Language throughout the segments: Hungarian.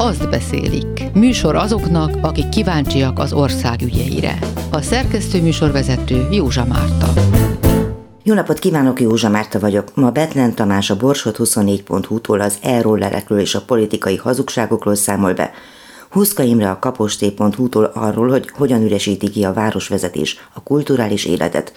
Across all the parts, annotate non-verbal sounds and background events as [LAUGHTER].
azt beszélik. Műsor azoknak, akik kíváncsiak az ország ügyeire. A szerkesztő műsorvezető Józsa Márta. Jó napot kívánok, Józsa Márta vagyok. Ma Betlen Tamás a Borsot 24.hu-tól az e-rollerekről és a politikai hazugságokról számol be. Huszka Imre a kaposté.hu-tól arról, hogy hogyan üresíti ki a városvezetés a kulturális életet.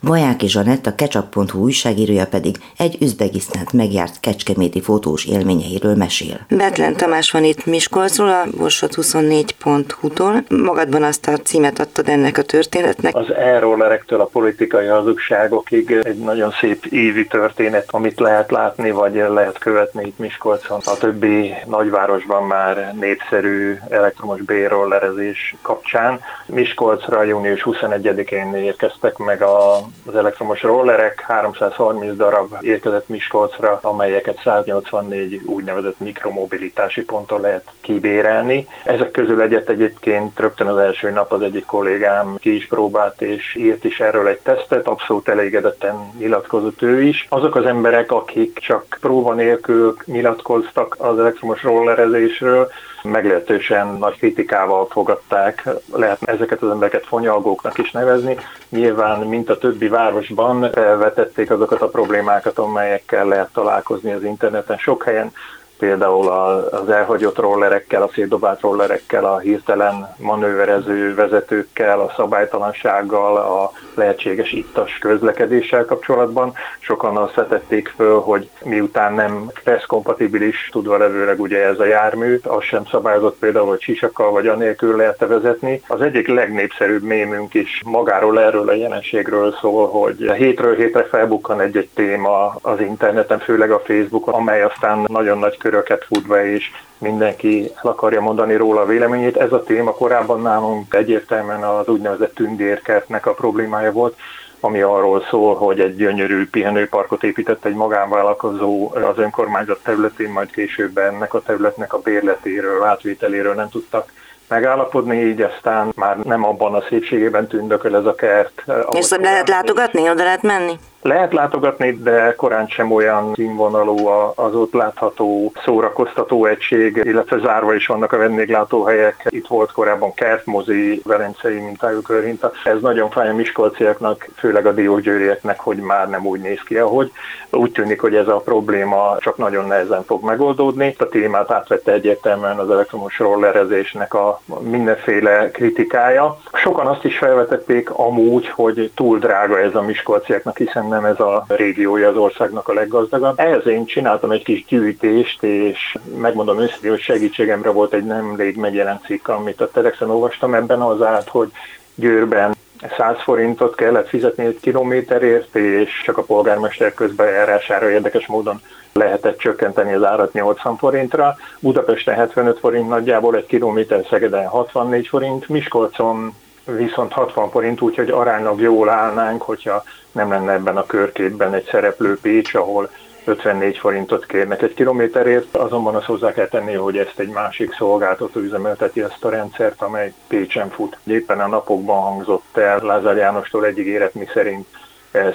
Vajáki Zsanett, a Ketchup.hu újságírója pedig egy Üzbegisztánt megjárt kecskeméti fotós élményeiről mesél. Betlen Tamás van itt Miskolcról, a Borsot 24.hu-tól. Magadban azt a címet adtad ennek a történetnek. Az e-rollerektől a politikai hazugságokig egy nagyon szép ívi történet, amit lehet látni, vagy lehet követni itt Miskolcon. A többi nagyvárosban már népszerű elektromos B-rollerezés kapcsán. Miskolcra június 21-én érkeztek meg a az elektromos rollerek, 330 darab érkezett Miskolcra, amelyeket 184 úgynevezett mikromobilitási ponton lehet kibérelni. Ezek közül egyet egyébként rögtön az első nap az egyik kollégám ki is próbált, és írt is erről egy tesztet, abszolút elégedetten nyilatkozott ő is. Azok az emberek, akik csak próba nélkül nyilatkoztak az elektromos rollerezésről, meglehetősen nagy kritikával fogadták, lehet ezeket az embereket fonyalgóknak is nevezni. Nyilván, mint a többi városban felvetették azokat a problémákat, amelyekkel lehet találkozni az interneten. Sok helyen például az elhagyott rollerekkel, a szétdobált rollerekkel, a hirtelen manőverező vezetőkkel, a szabálytalansággal, a lehetséges ittas közlekedéssel kapcsolatban. Sokan azt vetették föl, hogy miután nem PESZ kompatibilis tudva levőleg ugye ez a jármű, az sem szabályozott például, hogy sisakkal vagy anélkül lehet vezetni. Az egyik legnépszerűbb mémünk is magáról erről a jelenségről szól, hogy hétről hétre felbukkan egy-egy téma az interneten, főleg a Facebookon, amely aztán nagyon nagy köröket futva és mindenki el akarja mondani róla a véleményét. Ez a téma korábban nálunk egyértelműen az úgynevezett tündérkertnek a problémája volt, ami arról szól, hogy egy gyönyörű pihenőparkot épített egy magánvállalkozó az önkormányzat területén, majd később ennek a területnek a bérletéről, átvételéről nem tudtak megállapodni, így aztán már nem abban a szépségében tündököl ez a kert. És lehet látogatni, oda lehet menni? Lehet látogatni, de korán sem olyan színvonalú az ott látható szórakoztató egység, illetve zárva is vannak a vendéglátóhelyek. Itt volt korábban kertmozi, velencei mintájú körhinta. Ez nagyon fáj a miskolciaknak, főleg a diósgyőrieknek, hogy már nem úgy néz ki, ahogy. Úgy tűnik, hogy ez a probléma csak nagyon nehezen fog megoldódni. A témát átvette egyértelműen az elektromos rollerezésnek a mindenféle kritikája. Sokan azt is felvetették amúgy, hogy túl drága ez a miskolciaknak, hiszen nem ez a régiója az országnak a leggazdagabb. Ehhez én csináltam egy kis gyűjtést, és megmondom őszintén, hogy segítségemre volt egy nemrég megjelent cikk, amit a Telexen olvastam, ebben az állt, hogy Győrben 100 forintot kellett fizetni egy kilométerért, és csak a polgármester közbejárására érdekes módon lehetett csökkenteni az árat 80 forintra. Budapesten 75 forint nagyjából, egy kilométer Szegeden 64 forint, Miskolcon viszont 60 forint, úgyhogy aránylag jól állnánk, hogyha nem lenne ebben a körképben egy szereplő Pécs, ahol 54 forintot kérnek egy kilométerért, azonban azt hozzá kell tenni, hogy ezt egy másik szolgáltató üzemelteti ezt a rendszert, amely Pécsen fut. Éppen a napokban hangzott el Lázár Jánostól egy ígéret, mi szerint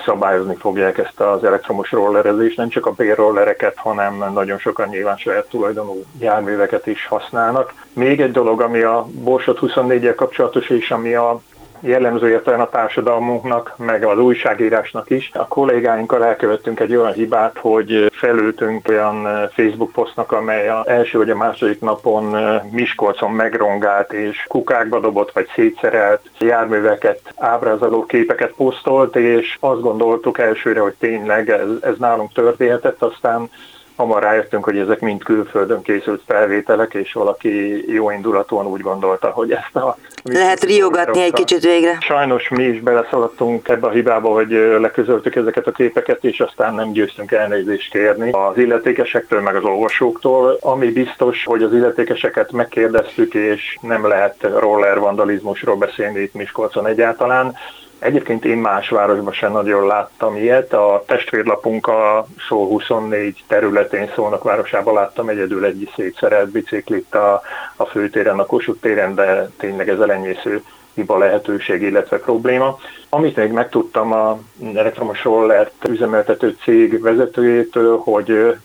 szabályozni fogják ezt az elektromos rollerezést, nem csak a bérrollereket, hanem nagyon sokan nyilván saját tulajdonú járműveket is használnak. Még egy dolog, ami a Borsot 24-el kapcsolatos, és ami a jellemző értelme a társadalmunknak, meg az újságírásnak is. A kollégáinkkal elkövettünk egy olyan hibát, hogy felültünk olyan Facebook posztnak, amely az első vagy a második napon Miskolcon megrongált és kukákba dobott vagy szétszerelt járműveket, ábrázoló képeket posztolt, és azt gondoltuk elsőre, hogy tényleg ez, ez nálunk történhetett, aztán hamar rájöttünk, hogy ezek mind külföldön készült felvételek, és valaki jó indulatúan úgy gondolta, hogy ezt a... Lehet riogatni egy kicsit végre. Sajnos mi is beleszaladtunk ebbe a hibába, hogy leközöltük ezeket a képeket, és aztán nem győztünk elnézést kérni az illetékesektől, meg az olvasóktól. Ami biztos, hogy az illetékeseket megkérdeztük, és nem lehet roller vandalizmusról beszélni itt Miskolcon egyáltalán. Egyébként én más városban sem nagyon láttam ilyet. A testvérlapunk a Szó 24 területén Szolnok városában láttam egyedül egy szétszerelt biciklit a, a főtéren, a Kossuth téren, de tényleg ez elenyésző hiba lehetőség, illetve probléma. Amit még megtudtam a elektromos rollert üzemeltető cég vezetőjétől, hogy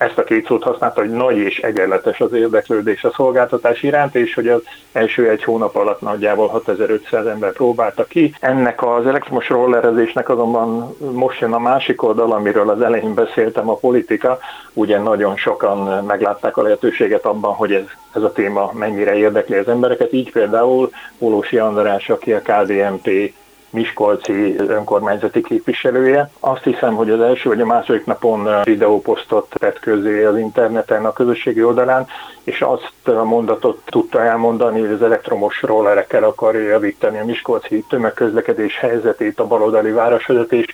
ezt a két szót használta, hogy nagy és egyenletes az érdeklődés a szolgáltatás iránt, és hogy az első egy hónap alatt nagyjából 6500 ember próbálta ki. Ennek az elektromos rollerezésnek azonban most jön a másik oldal, amiről az elején beszéltem, a politika. Ugye nagyon sokan meglátták a lehetőséget abban, hogy ez, ez a téma mennyire érdekli az embereket. Így például Pólósi András, aki a KDMP Miskolci önkormányzati képviselője. Azt hiszem, hogy az első vagy a második napon videóposztot tett közé az interneten, a közösségi oldalán, és azt a mondatot tudta elmondani, hogy az elektromos rollerekkel akarja javítani a Miskolci tömegközlekedés helyzetét, a baloldali városvezetés,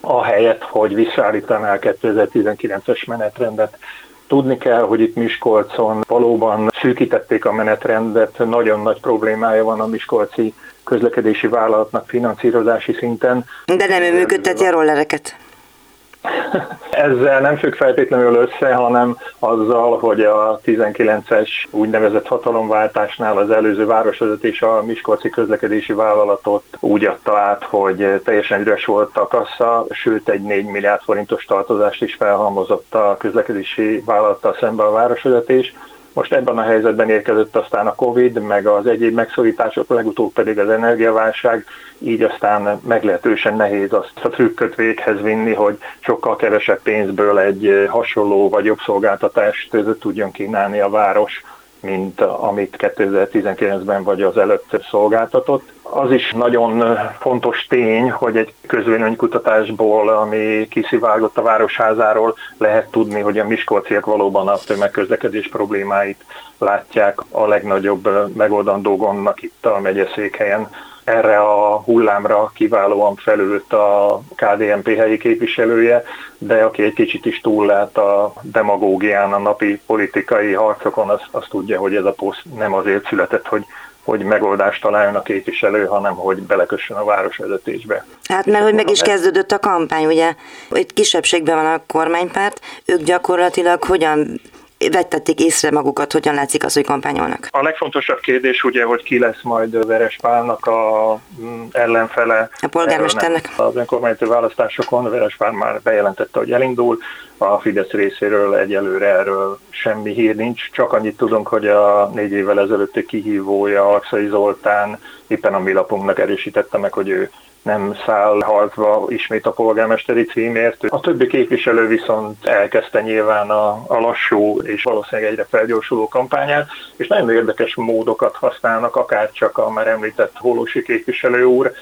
ahelyett, hogy visszaállítaná a 2019-es menetrendet. Tudni kell, hogy itt Miskolcon valóban szűkítették a menetrendet, nagyon nagy problémája van a Miskolci közlekedési vállalatnak finanszírozási szinten. De nem ő működteti a rollereket? [LAUGHS] Ezzel nem függ feltétlenül össze, hanem azzal, hogy a 19-es úgynevezett hatalomváltásnál az előző városvezetés a Miskolci közlekedési vállalatot úgy adta át, hogy teljesen üres volt a kassa, sőt egy 4 milliárd forintos tartozást is felhalmozott a közlekedési vállalattal szemben a városvezetés most ebben a helyzetben érkezett aztán a Covid, meg az egyéb megszorítások, legutóbb pedig az energiaválság, így aztán meglehetősen nehéz azt a trükköt véghez vinni, hogy sokkal kevesebb pénzből egy hasonló vagy jobb szolgáltatást tudjon kínálni a város mint amit 2019-ben vagy az előtt szolgáltatott. Az is nagyon fontos tény, hogy egy közvéleménykutatásból, ami kisziválgott a Városházáról, lehet tudni, hogy a miskolciak valóban a tömegközlekedés problémáit látják a legnagyobb megoldandó gondnak itt a megyeszékhelyen erre a hullámra kiválóan felült a KDNP helyi képviselője, de aki egy kicsit is túllát a demagógián, a napi politikai harcokon, az, az tudja, hogy ez a poszt nem azért született, hogy hogy megoldást találjon a képviselő, hanem hogy belekössön a városvezetésbe. Hát mert hogy meg is kezdődött a kampány, ugye? Egy kisebbségben van a kormánypárt, ők gyakorlatilag hogyan vettették észre magukat, hogyan látszik az, hogy kampányolnak? A legfontosabb kérdés ugye, hogy ki lesz majd Veres Pálnak a mm, ellenfele. A polgármesternek. Az önkormányzati választásokon Veres Pál már bejelentette, hogy elindul. A Fidesz részéről egyelőre erről semmi hír nincs, csak annyit tudunk, hogy a négy évvel ezelőtti kihívója Arcai Zoltán éppen a mi lapunknak erősítette meg, hogy ő nem száll harcba ismét a polgármesteri címért. A többi képviselő viszont elkezdte nyilván a, a lassú és valószínűleg egyre felgyorsuló kampányát, és nagyon érdekes módokat használnak, akár csak a már említett Holósi képviselő úr,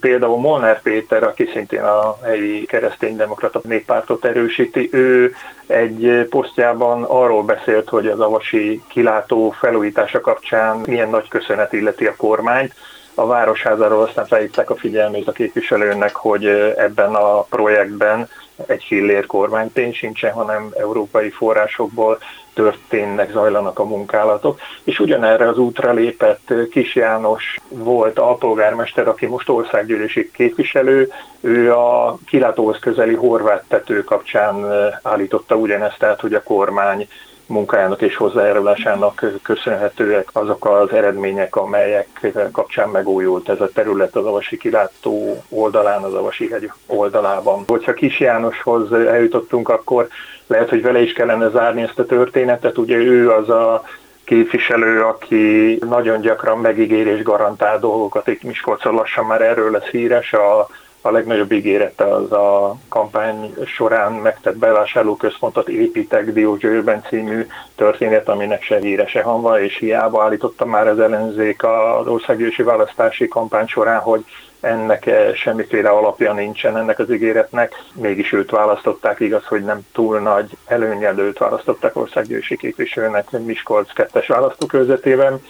Például Molnár Péter, aki szintén a helyi kereszténydemokrata néppártot erősíti, ő egy posztjában arról beszélt, hogy az avasi kilátó felújítása kapcsán milyen nagy köszönet illeti a kormányt, a Városházáról aztán felhívták a figyelmét a képviselőnek, hogy ebben a projektben egy fillér kormánypénz sincsen, hanem európai forrásokból történnek, zajlanak a munkálatok. És ugyanerre az útra lépett Kis János volt alpolgármester, aki most országgyűlési képviselő, ő a kilátóhoz közeli horvát tető kapcsán állította ugyanezt, tehát hogy a kormány munkájának és hozzájárulásának köszönhetőek azok az eredmények, amelyek kapcsán megújult ez a terület az Avasi kilátó oldalán, az Avasi hegy oldalában. Hogyha Kis Jánoshoz eljutottunk, akkor lehet, hogy vele is kellene zárni ezt a történetet. Ugye ő az a képviselő, aki nagyon gyakran megígér és garantál dolgokat. Itt Miskolcon lassan már erről lesz híres. A a legnagyobb ígérete az a kampány során megtett bevásárlóközpontot építek Diógyőrben című történet, aminek se híre se hanva, és hiába állította már az ellenzék az országgyűlési választási kampány során, hogy ennek semmiféle alapja nincsen ennek az ígéretnek, mégis őt választották, igaz, hogy nem túl nagy előnyel őt választották országgyűlési képviselőnek Miskolc kettes választókörzetében,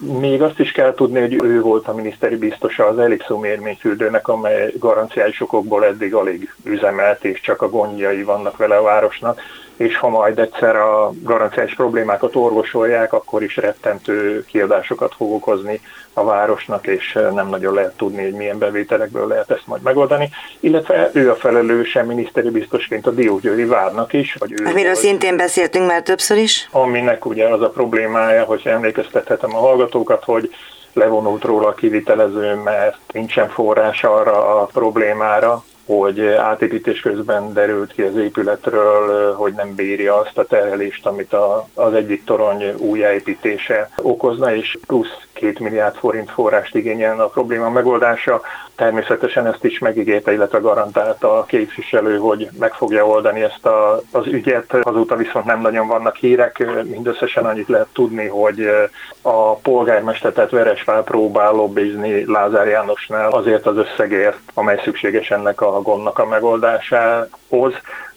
még azt is kell tudni, hogy ő volt a miniszteri biztosa az Elixó mérményfürdőnek, amely garanciális okokból eddig alig üzemelt, és csak a gondjai vannak vele a városnak és ha majd egyszer a garanciás problémákat orvosolják, akkor is rettentő kiadásokat fog okozni a városnak, és nem nagyon lehet tudni, hogy milyen bevételekből lehet ezt majd megoldani. Illetve ő a felelőse miniszteri biztosként a Diógyőri várnak is. Vagy ő, Amiről vagy, szintén beszéltünk már többször is. Aminek ugye az a problémája, hogy emlékeztethetem a hallgatókat, hogy levonult róla a kivitelező, mert nincsen forrás arra a problémára, hogy átépítés közben derült ki az épületről, hogy nem bírja azt a terhelést, amit a, az egyik torony újjáépítése okozna, és plusz két milliárd forint forrást igényelne a probléma megoldása. Természetesen ezt is megígérte, illetve garantálta a képviselő, hogy meg fogja oldani ezt a, az ügyet. Azóta viszont nem nagyon vannak hírek, mindösszesen annyit lehet tudni, hogy a polgármester, tehát Veresvár próbál lobbizni Lázár Jánosnál azért az összegért, amely szükséges ennek a gondnak a megoldásához.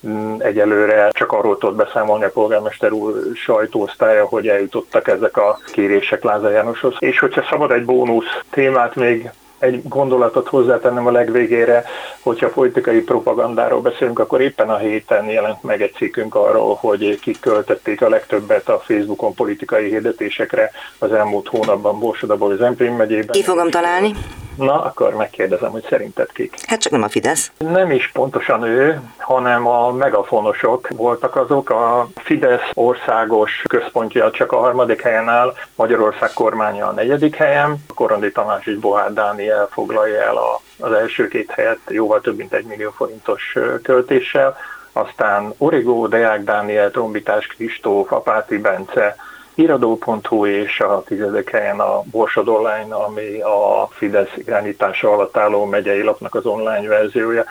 Mm, egyelőre csak arról tudott beszámolni a polgármester úr sajtóosztálya, hogy eljutottak ezek a kérések Lázár Jánoshoz. És hogyha szabad egy bónusz témát még egy gondolatot hozzátennem a legvégére, hogyha politikai propagandáról beszélünk, akkor éppen a héten jelent meg egy cikkünk arról, hogy kik költötték a legtöbbet a Facebookon politikai hirdetésekre az elmúlt hónapban Borsodabból az Empén megyében. Ki fogom találni? Na, akkor megkérdezem, hogy szerinted kik? Hát csak nem a Fidesz. Nem is pontosan ő, hanem a megafonosok voltak azok. A Fidesz országos központja csak a harmadik helyen áll, Magyarország kormánya a negyedik helyen, Korondi Tamás és Bohár Dániel foglalja el a, az első két helyet jóval több mint egy millió forintos költéssel, aztán Origó, Deák Dániel, Trombitás Kristóf, Apáti Bence, Iradó.hu és a tizedik helyen a Borsod Online, ami a Fidesz irányítása alatt álló megyei lapnak az online verziója.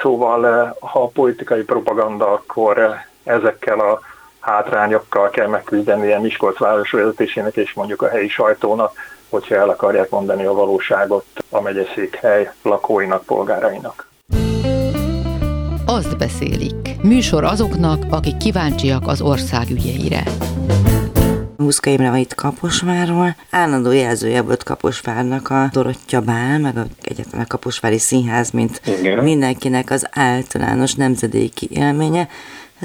Szóval, eh, ha a politikai propaganda, akkor eh, ezekkel a hátrányokkal kell megküzdeni a Miskolc városvezetésének és mondjuk a helyi sajtónak, hogyha el akarják mondani a valóságot a megyeszékhely lakóinak, polgárainak. Azt beszélik. Műsor azoknak, akik kíváncsiak az ország ügyeire. Huszka Imre van itt Kaposvárról. Állandó jelzője volt Kaposvárnak a Dorottya Bál, meg a, egyetlen a Kaposvári Színház, mint Igen. mindenkinek az általános nemzedéki élménye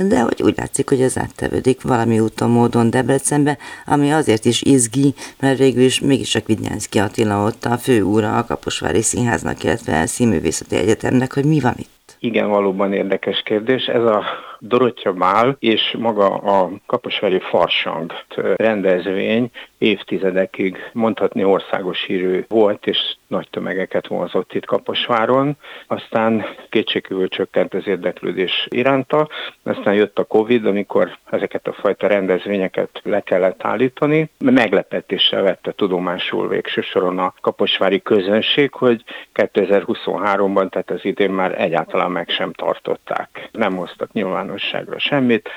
de hogy úgy látszik, hogy ez áttevődik valami úton, módon Debrecenbe, ami azért is izgi, mert végül is mégis csak Vidnyánszki Attila ott a főúra a Kaposvári Színháznak, illetve a Színművészeti Egyetemnek, hogy mi van itt. Igen, valóban érdekes kérdés. Ez a Dorottya Bál és maga a Kaposvári Farsang rendezvény évtizedekig mondhatni országos hírű volt, és nagy tömegeket vonzott itt Kaposváron. Aztán kétségkívül csökkent az érdeklődés iránta, aztán jött a Covid, amikor ezeket a fajta rendezvényeket le kellett állítani. Meglepetéssel vette tudomásul végső soron a kaposvári közönség, hogy 2023-ban, tehát az idén már egyáltalán meg sem tartották. Nem hoztak nyilvánosságra semmit,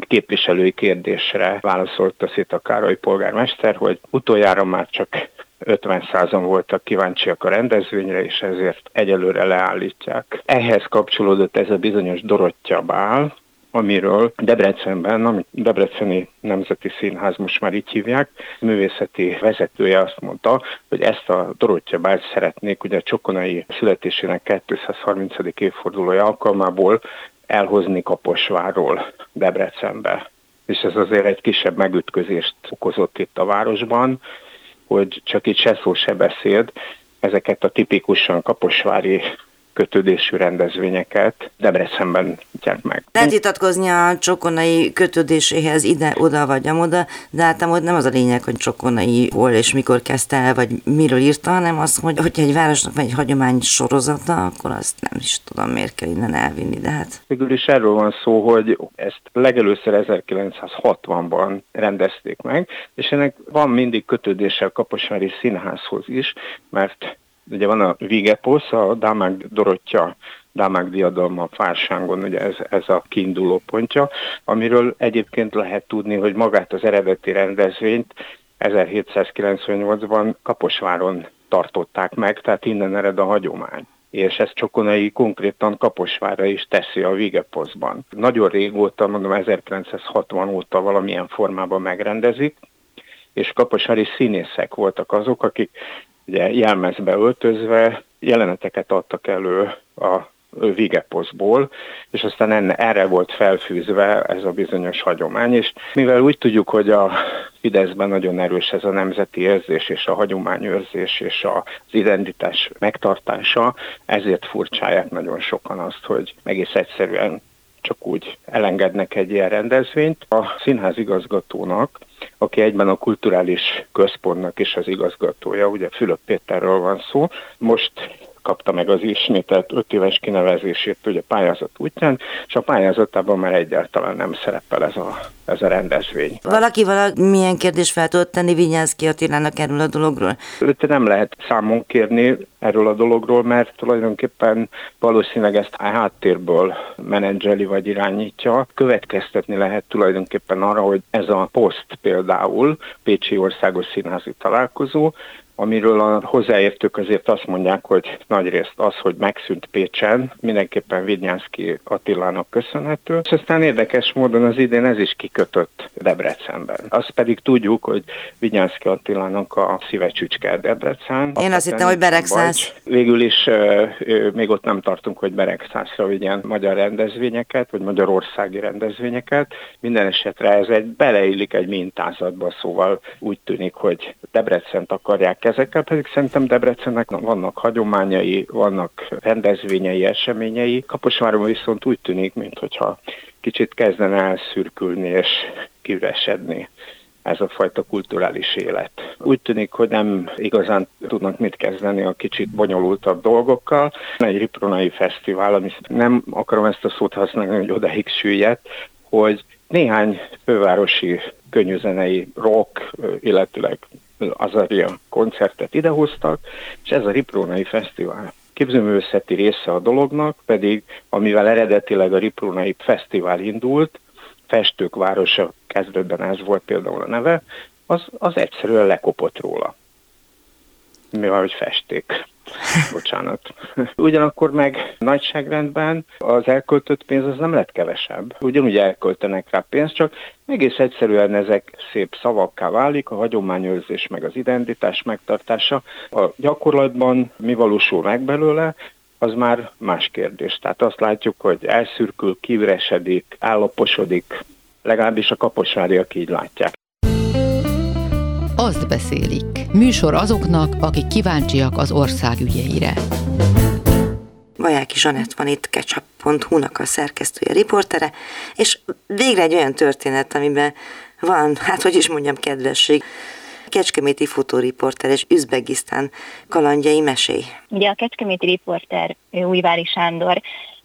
képviselői kérdésre válaszolt a Szita Károly polgármester, hogy utoljára már csak 50%-an voltak kíváncsiak a rendezvényre, és ezért egyelőre leállítják. Ehhez kapcsolódott ez a bizonyos Dorottya Bál, amiről Debrecenben, ami Debreceni Nemzeti Színház most már így hívják, művészeti vezetője azt mondta, hogy ezt a Dorottya Bált szeretnék ugye a Csokonai születésének 230. évfordulója alkalmából elhozni Kaposváról Debrecenbe. És ez azért egy kisebb megütközést okozott itt a városban, hogy csak itt se szó se beszéd, ezeket a tipikusan kaposvári kötődésű rendezvényeket Debrecenben nyitják meg. Lehet vitatkozni a csokonai kötődéséhez ide-oda vagy amoda, de hát hogy nem az a lényeg, hogy csokonai hol és mikor kezdte el, vagy miről írta, hanem az, hogy hogyha egy városnak van egy hagyomány sorozata, akkor azt nem is tudom, miért kell innen elvinni, de hát. Végül is erről van szó, hogy ezt legelőször 1960-ban rendezték meg, és ennek van mindig kötődése a Kaposvári Színházhoz is, mert Ugye van a Vigeposz, a Dámák Dorottya Dámák diadalma Fársángon, ugye ez, ez a kiinduló pontja, amiről egyébként lehet tudni, hogy magát az eredeti rendezvényt 1798-ban Kaposváron tartották meg, tehát innen ered a hagyomány és ez Csokonai konkrétan Kaposvára is teszi a Vigeposzban. Nagyon régóta, mondom 1960 óta valamilyen formában megrendezik, és kaposvári színészek voltak azok, akik ugye jelmezbe öltözve jeleneteket adtak elő a Vigeposzból, és aztán enne, erre volt felfűzve ez a bizonyos hagyomány, és mivel úgy tudjuk, hogy a Fideszben nagyon erős ez a nemzeti érzés és a hagyományőrzés és az identitás megtartása, ezért furcsálják nagyon sokan azt, hogy egész egyszerűen csak úgy elengednek egy ilyen rendezvényt. A színház igazgatónak, aki egyben a kulturális központnak is az igazgatója, ugye Fülöp Péterről van szó, most kapta meg az ismételt öt éves kinevezését ugye pályázat útján, és a pályázatában már egyáltalán nem szerepel ez a, ez a rendezvény. Valaki valamilyen kérdés fel tudott tenni Vinyánszki Attilának erről a dologról? Őt nem lehet számon kérni erről a dologról, mert tulajdonképpen valószínűleg ezt a háttérből menedzseli vagy irányítja. Következtetni lehet tulajdonképpen arra, hogy ez a poszt például Pécsi Országos Színházi Találkozó, amiről a hozzáértők azért azt mondják, hogy nagyrészt az, hogy megszűnt Pécsen, mindenképpen Vidnyánszki Attilának köszönhető, és aztán érdekes módon az idén ez is kikötött Debrecenben. Azt pedig tudjuk, hogy Vidnyánszki Attilának a szíve csücske Debrecen. Én azt hittem, hogy Beregszász. Végül is még ott nem tartunk, hogy Beregszászra vigyen magyar rendezvényeket, vagy magyarországi rendezvényeket. Minden esetre ez egy beleillik egy mintázatba, szóval úgy tűnik, hogy Debrecent akarják ezekkel pedig szerintem Debrecennek vannak hagyományai, vannak rendezvényei, eseményei. Kaposváron viszont úgy tűnik, mintha kicsit kezdene elszürkülni és kiüresedni ez a fajta kulturális élet. Úgy tűnik, hogy nem igazán tudnak mit kezdeni a kicsit bonyolultabb dolgokkal. Egy Ripronai Fesztivál, ami nem akarom ezt a szót használni, hogy odaig süllyed, hogy néhány fővárosi könnyűzenei rock, illetőleg Azaria koncertet idehoztak, és ez a Riprónai Fesztivál képzőművészeti része a dolognak, pedig amivel eredetileg a Riprónai Fesztivál indult, Festők városa kezdetben ez volt például a neve, az, az egyszerűen lekopott róla. Mivel, hogy festék. Bocsánat. Ugyanakkor meg nagyságrendben az elköltött pénz az nem lett kevesebb. Ugyanúgy elköltenek rá pénzt, csak egész egyszerűen ezek szép szavakká válik, a hagyományőrzés meg az identitás megtartása. A gyakorlatban mi valósul meg belőle, az már más kérdés. Tehát azt látjuk, hogy elszürkül, kiüresedik, állaposodik, legalábbis a kaposváriak így látják. Azt beszélik. Műsor azoknak, akik kíváncsiak az ország ügyeire. Vajáki Zsanett van itt, ketchup.hu-nak a szerkesztője, riportere, és végre egy olyan történet, amiben van, hát hogy is mondjam, kedvesség. Kecskeméti fotóriporter és Üzbegisztán kalandjai mesély. Ugye a Kecskeméti riporter Újvári Sándor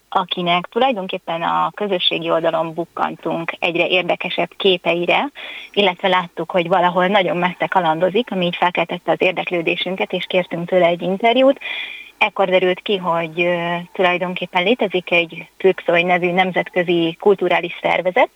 akinek tulajdonképpen a közösségi oldalon bukkantunk egyre érdekesebb képeire, illetve láttuk, hogy valahol nagyon messze kalandozik, ami így felkeltette az érdeklődésünket, és kértünk tőle egy interjút. Ekkor derült ki, hogy tulajdonképpen létezik egy Türkszói nevű nemzetközi kulturális szervezet,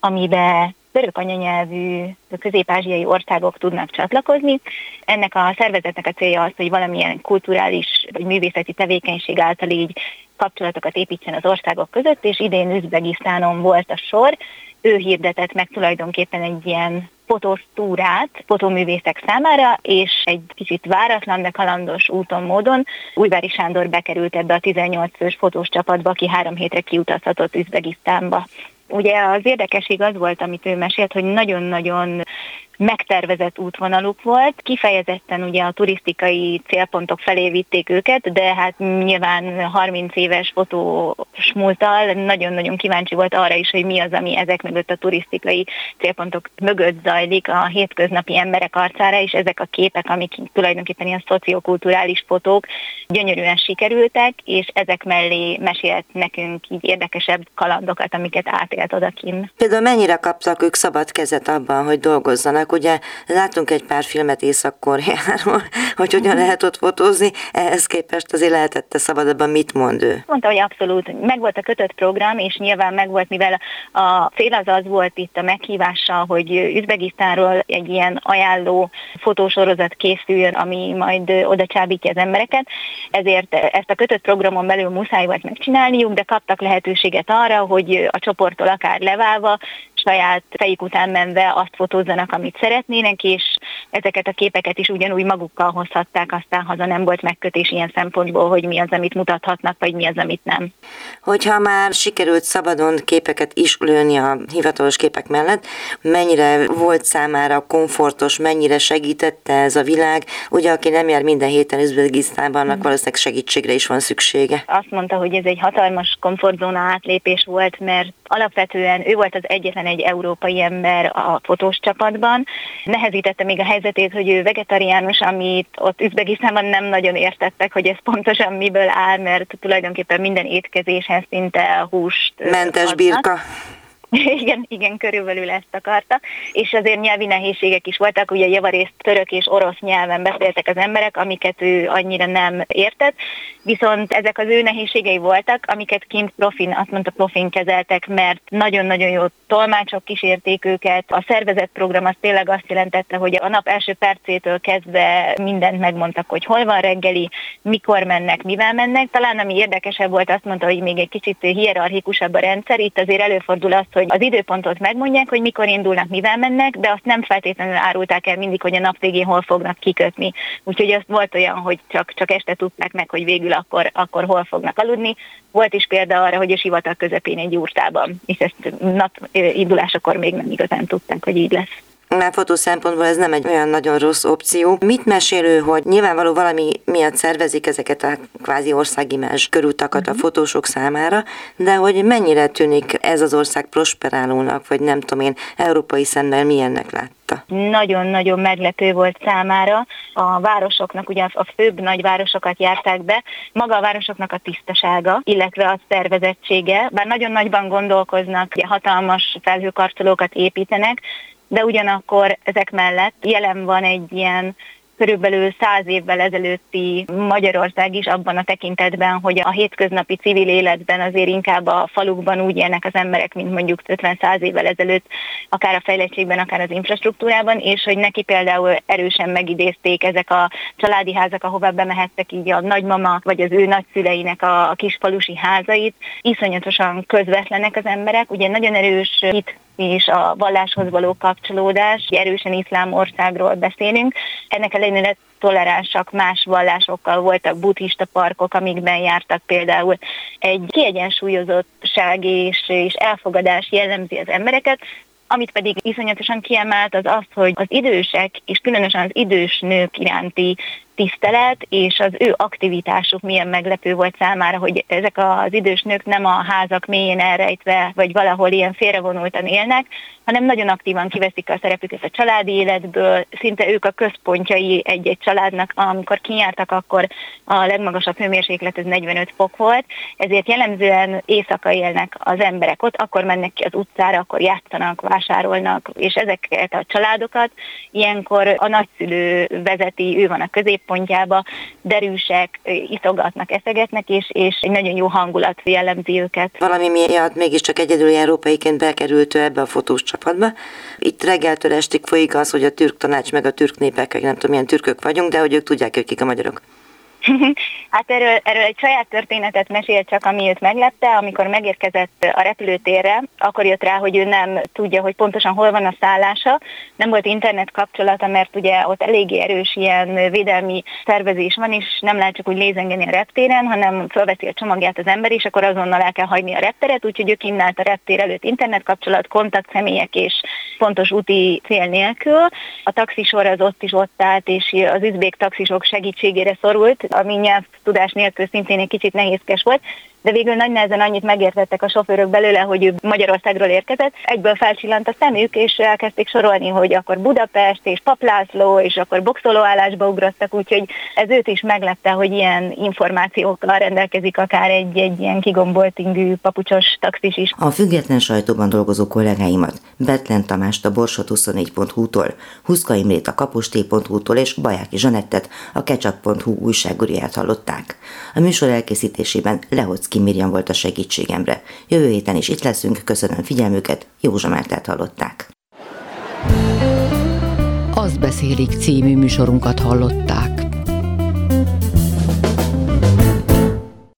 amiben török anyanyelvű közép-ázsiai országok tudnak csatlakozni. Ennek a szervezetnek a célja az, hogy valamilyen kulturális vagy művészeti tevékenység által így kapcsolatokat építsen az országok között, és idén Üzbegisztánon volt a sor. Ő hirdetett meg tulajdonképpen egy ilyen fotós túrát fotóművészek számára, és egy kicsit váratlan, de kalandos úton módon Újvári Sándor bekerült ebbe a 18 fős fotós csapatba, aki három hétre kiutazhatott Üzbegisztánba. Ugye az érdekesség az volt, amit ő mesélt, hogy nagyon-nagyon megtervezett útvonaluk volt, kifejezetten ugye a turisztikai célpontok felé vitték őket, de hát nyilván 30 éves fotós múltal nagyon-nagyon kíváncsi volt arra is, hogy mi az, ami ezek mögött a turisztikai célpontok mögött zajlik a hétköznapi emberek arcára, és ezek a képek, amik tulajdonképpen ilyen szociokulturális fotók gyönyörűen sikerültek, és ezek mellé mesélt nekünk így érdekesebb kalandokat, amiket átélt odakin. Például mennyire kaptak ők szabad kezet abban, hogy dolgozzanak ugye látunk egy pár filmet Észak-Koreáról, [LAUGHS] hogy hogyan lehet ott fotózni, ehhez képest azért lehetette szabadabban mit mond ő? Mondta, hogy abszolút. Meg volt a kötött program, és nyilván meg volt, mivel a cél az az volt itt a meghívása, hogy Üzbegisztánról egy ilyen ajánló fotósorozat készüljön, ami majd oda csábítja az embereket. Ezért ezt a kötött programon belül muszáj volt megcsinálniuk, de kaptak lehetőséget arra, hogy a csoporttól akár leválva saját fejük után menve azt fotózzanak, amit szeretnének, és ezeket a képeket is ugyanúgy magukkal hozhatták, aztán haza nem volt megkötés ilyen szempontból, hogy mi az, amit mutathatnak, vagy mi az, amit nem. Hogyha már sikerült szabadon képeket is lőni a hivatalos képek mellett, mennyire volt számára komfortos, mennyire segítette ez a világ? Ugye, aki nem jár minden héten Üzbegisztánban, annak mm. valószínűleg segítségre is van szüksége. Azt mondta, hogy ez egy hatalmas komfortzóna átlépés volt, mert alapvetően ő volt az egyetlen egy európai ember a fotós csapatban. Nehezítette még a helyzetét, hogy ő vegetariánus, amit ott Üzbegisztánban nem nagyon értettek, hogy ez pontosan miből áll, mert tulajdonképpen minden étkezéshez szinte húst Mentes adnak. birka. [LAUGHS] igen, igen, körülbelül ezt akarta, és azért nyelvi nehézségek is voltak, ugye javarészt török és orosz nyelven beszéltek az emberek, amiket ő annyira nem értett, viszont ezek az ő nehézségei voltak, amiket kint profin, azt mondta profin kezeltek, mert nagyon-nagyon jó tolmácsok kísérték őket. A szervezett program az tényleg azt jelentette, hogy a nap első percétől kezdve mindent megmondtak, hogy hol van reggeli, mikor mennek, mivel mennek. Talán ami érdekesebb volt, azt mondta, hogy még egy kicsit hierarchikusabb a rendszer. Itt azért előfordul az, hogy az időpontot megmondják, hogy mikor indulnak, mivel mennek, de azt nem feltétlenül árulták el mindig, hogy a nap végén hol fognak kikötni. Úgyhogy azt volt olyan, hogy csak, csak este tudták meg, hogy végül akkor, akkor hol fognak aludni. Volt is példa arra, hogy a sivatag közepén egy jurtában, és ezt nap indulásakor még nem igazán tudták, hogy így lesz. Már fotó szempontból ez nem egy olyan nagyon rossz opció. Mit mesélő, hogy nyilvánvaló valami miatt szervezik ezeket a kvázi országimás körutakat a mhm. fotósok számára, de hogy mennyire tűnik ez az ország prosperálónak, vagy nem tudom én, európai szemmel milyennek látta? Nagyon-nagyon meglepő volt számára. A városoknak, ugye a főbb nagyvárosokat járták be, maga a városoknak a tisztasága, illetve a szervezettsége, bár nagyon nagyban gondolkoznak, ugye hatalmas felhőkarcolókat építenek, de ugyanakkor ezek mellett jelen van egy ilyen körülbelül száz évvel ezelőtti Magyarország is abban a tekintetben, hogy a hétköznapi civil életben azért inkább a falukban úgy élnek az emberek, mint mondjuk 50-100 évvel ezelőtt, akár a fejlettségben, akár az infrastruktúrában, és hogy neki például erősen megidézték ezek a családi házak, ahová bemehettek így a nagymama vagy az ő nagyszüleinek a, a kisfalusi házait. Iszonyatosan közvetlenek az emberek, ugye nagyon erős hit és a valláshoz való kapcsolódás, erősen iszlám országról beszélünk. Ennek ellenére toleránsak más vallásokkal voltak buddhista parkok, amikben jártak például. Egy kiegyensúlyozottság és, és elfogadás jellemzi az embereket, amit pedig iszonyatosan kiemelt az az, hogy az idősek, és különösen az idős nők iránti tisztelet, és az ő aktivitásuk milyen meglepő volt számára, hogy ezek az idős nők nem a házak mélyén elrejtve, vagy valahol ilyen félrevonultan élnek, hanem nagyon aktívan kiveszik a szerepüket a családi életből, szinte ők a központjai egy-egy családnak, amikor kinyártak, akkor a legmagasabb hőmérséklet ez 45 fok volt, ezért jellemzően éjszaka élnek az emberek ott, akkor mennek ki az utcára, akkor játszanak, vásárolnak, és ezeket a családokat ilyenkor a nagyszülő vezeti, ő van a középpontjába, derűsek, iszogatnak, eszegetnek, és, és egy nagyon jó hangulat jellemzi őket. Valami miatt mégiscsak egyedül európaiként bekerült ebbe a fotós csapatba. Itt reggeltől estig folyik az, hogy a türk tanács meg a türk népek, nem tudom, milyen türkök vagyunk, de hogy ők tudják, hogy kik a magyarok. [LAUGHS] hát erről, erről egy saját történetet mesélt csak, ami őt meglepte, amikor megérkezett a repülőtérre, akkor jött rá, hogy ő nem tudja, hogy pontosan hol van a szállása, nem volt internet kapcsolata, mert ugye ott eléggé erős ilyen védelmi szervezés van, és nem lehet csak úgy lézengeni a reptéren, hanem felveszi a csomagját az ember, és akkor azonnal el kell hagyni a repteret, úgyhogy ő kínált a reptér előtt internet kapcsolat, kontakt személyek és pontos úti cél nélkül. A taxisor az ott is ott állt, és az üzbék taxisok segítségére szorult, ami nyelv tudás nélkül szintén egy kicsit nehézkes volt, de végül nagy nehezen annyit megértettek a sofőrök belőle, hogy ő Magyarországról érkezett. Egyből felcsillant a szemük, és elkezdték sorolni, hogy akkor Budapest és Paplászló, és akkor boxolóállásba ugrottak, úgyhogy ez őt is meglepte, hogy ilyen információkkal rendelkezik akár egy, egy ilyen kigombolt ingű papucsos taxis is. A független sajtóban dolgozó kollégáimat Betlen Tamást a Borsot 24.hu-tól, Huszka Imrét a kapusté.hu-tól és Bajáki Zsanettet a ketchup.hu újságúriát hallották. A műsor elkészítésében Lehoc Ki Miriam volt a segítségemre. Jövő héten is itt leszünk, köszönöm figyelmüket, Józsa Mártát hallották. Azt beszélik című műsorunkat hallották.